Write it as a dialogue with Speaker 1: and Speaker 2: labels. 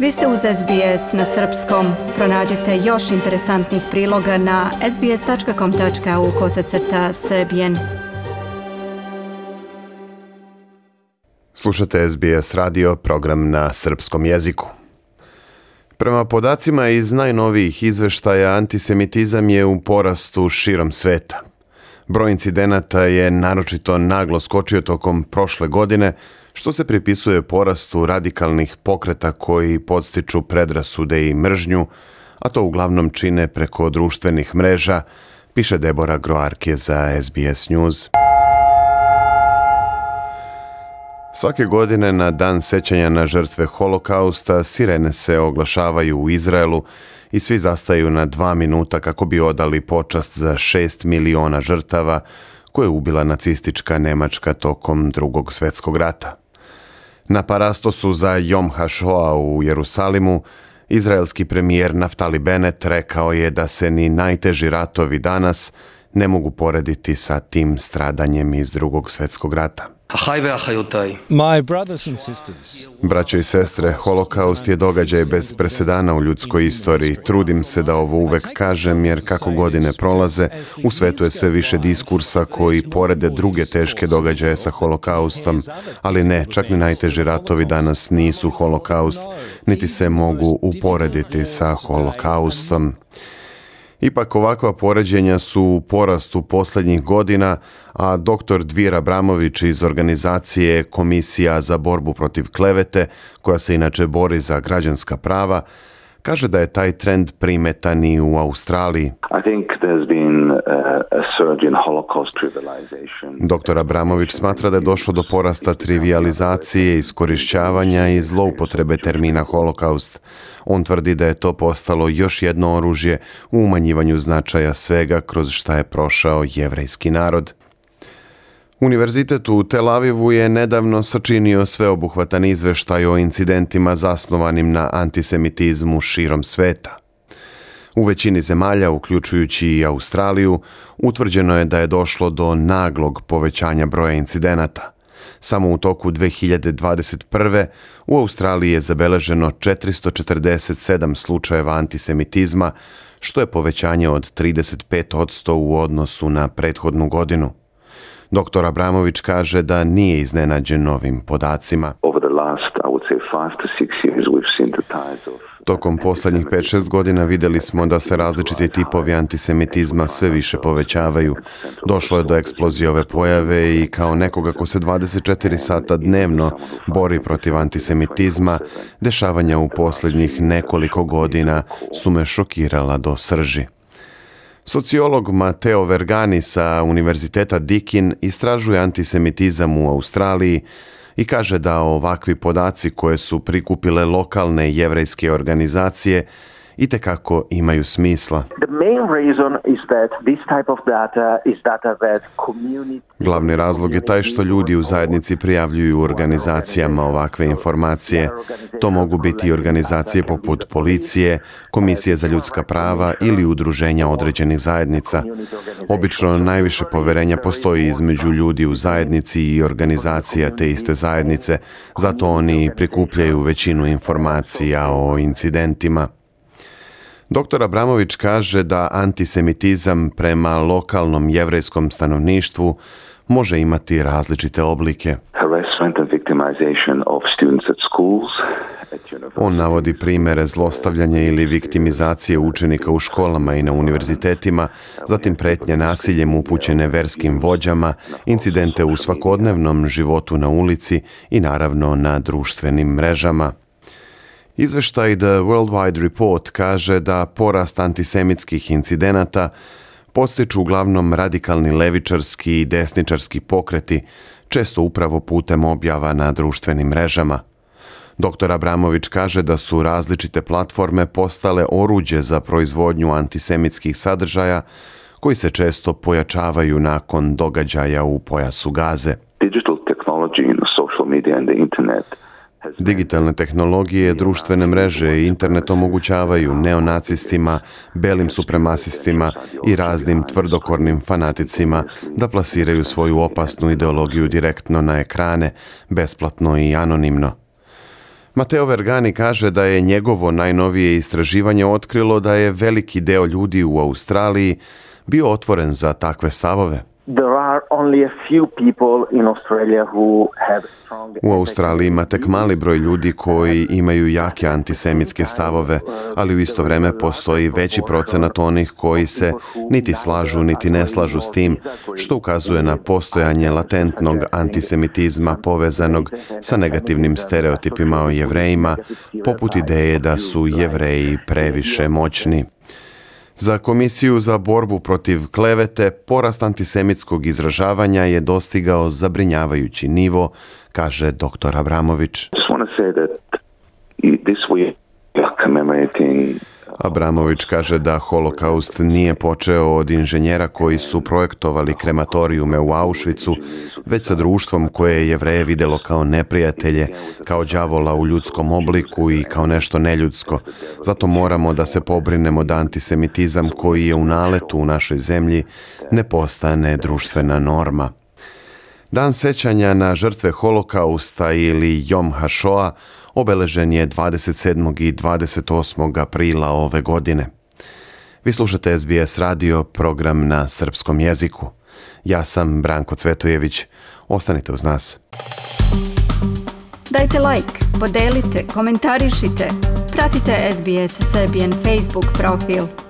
Speaker 1: Vi ste uz SBS na srpskom. Pronađite još interesantnih priloga na sbs.com.au kosacrta srbijen. Slušate SBS radio, program na srpskom jeziku. Prema podacima iz najnovijih izveštaja, antisemitizam je u porastu širom sveta. Broj incidenata je naročito naglo skočio tokom prošle godine, što se pripisuje porastu radikalnih pokreta koji podstiču predrasude i mržnju, a to uglavnom čine preko društvenih mreža, piše Debora Groarke za SBS News. Svake godine na dan sećanja na žrtve holokausta sirene se oglašavaju u Izraelu i svi zastaju na dva minuta kako bi odali počast za šest miliona žrtava koje je ubila nacistička Nemačka tokom drugog svetskog rata. Na parastosu za Yom HaShoa u Jerusalimu izraelski premijer Naftali Bennett rekao je da se ni najteži ratovi danas ne mogu porediti sa tim stradanjem iz drugog svetskog rata. Braćo i sestre, holokaust je događaj bez presedana u ljudskoj istoriji. Trudim se da ovo uvek kažem jer kako godine prolaze, u svetu je sve više diskursa koji porede druge teške događaje sa holokaustom, ali ne, čak ni najteži ratovi danas nisu holokaust, niti se mogu uporediti sa holokaustom. Ipak ovakva poređenja su u porastu poslednjih godina, a dr. Dvira Abramović iz organizacije Komisija za borbu protiv klevete, koja se inače bori za građanska prava, Kaže da je taj trend primetan i u Australiji. Uh, Dr. Abramović smatra da je došlo do porasta trivializacije, iskorišćavanja i zloupotrebe termina holokaust. On tvrdi da je to postalo još jedno oružje u umanjivanju značaja svega kroz šta je prošao jevrejski narod. Univerzitet u Tel Avivu je nedavno sačinio sveobuhvatan izveštaj o incidentima zasnovanim na antisemitizmu širom sveta. U većini zemalja, uključujući i Australiju, utvrđeno je da je došlo do naglog povećanja broja incidenata. Samo u toku 2021. u Australiji je zabeleženo 447 slučajeva antisemitizma, što je povećanje od 35% u odnosu na prethodnu godinu. Doktor Abramović kaže da nije iznenađen novim podacima. Tokom poslednjih 5-6 godina videli smo da se različiti tipovi antisemitizma sve više povećavaju. Došlo je do eksplozije ove pojave i kao nekoga ko se 24 sata dnevno bori protiv antisemitizma, dešavanja u poslednjih nekoliko godina su me šokirala do srži. Sociolog Mateo Vergani sa Univerziteta Dikin istražuje antisemitizam u Australiji i kaže da ovakvi podaci koje su prikupile lokalne jevrejske organizacije i kako imaju smisla. Glavni razlog je taj što ljudi u zajednici prijavljuju organizacijama ovakve informacije. To mogu biti organizacije poput policije, komisije za ljudska prava ili udruženja određenih zajednica. Obično najviše poverenja postoji između ljudi u zajednici i organizacija te iste zajednice, zato oni prikupljaju većinu informacija o incidentima. Doktor Abramović kaže da antisemitizam prema lokalnom jevrejskom stanovništvu može imati različite oblike. On navodi primere zlostavljanja ili viktimizacije učenika u školama i na univerzitetima, zatim pretnje nasiljem upućene verskim vođama, incidente u svakodnevnom životu na ulici i naravno na društvenim mrežama. Izveštaj The Worldwide Report kaže da porast antisemitskih incidenata postiču uglavnom radikalni levičarski i desničarski pokreti, često upravo putem objava na društvenim mrežama. Dr. Abramović kaže da su različite platforme postale oruđe za proizvodnju antisemitskih sadržaja koji se često pojačavaju nakon događaja u pojasu gaze. Digital technology, in social media and the internet – Digitalne tehnologije, društvene mreže i internet omogućavaju neonacistima, belim supremasistima i raznim tvrdokornim fanaticima da plasiraju svoju opasnu ideologiju direktno na ekrane, besplatno i anonimno. Mateo Vergani kaže da je njegovo najnovije istraživanje otkrilo da je veliki deo ljudi u Australiji bio otvoren za takve stavove. U Australiji ima tek mali broj ljudi koji imaju jake antisemitske stavove, ali u isto vreme postoji veći procenat onih koji se niti slažu niti ne slažu s tim, što ukazuje na postojanje latentnog antisemitizma povezanog sa negativnim stereotipima o jevrejima, poput ideje da su jevreji previše moćni. Za Komisiju za borbu protiv klevete porast antisemitskog izražavanja je dostigao zabrinjavajući nivo, kaže dr. Abramović. Just want to say that this week commemorating Abramović kaže da holokaust nije počeo od inženjera koji su projektovali krematorijume u Auschwitzu, već sa društvom koje je jevreje videlo kao neprijatelje, kao đavola u ljudskom obliku i kao nešto neljudsko. Zato moramo da se pobrinemo da antisemitizam koji je u naletu u našoj zemlji ne postane društvena norma. Dan sećanja na žrtve holokausta ili Jom Hašoa obeležen je 27. i 28. aprila ove godine. Vi slušate SBS radio, program na srpskom jeziku. Ja sam Branko Cvetojević. Ostanite uz nas. Dajte like, podelite, komentarišite. Pratite SBS Serbian Facebook profil.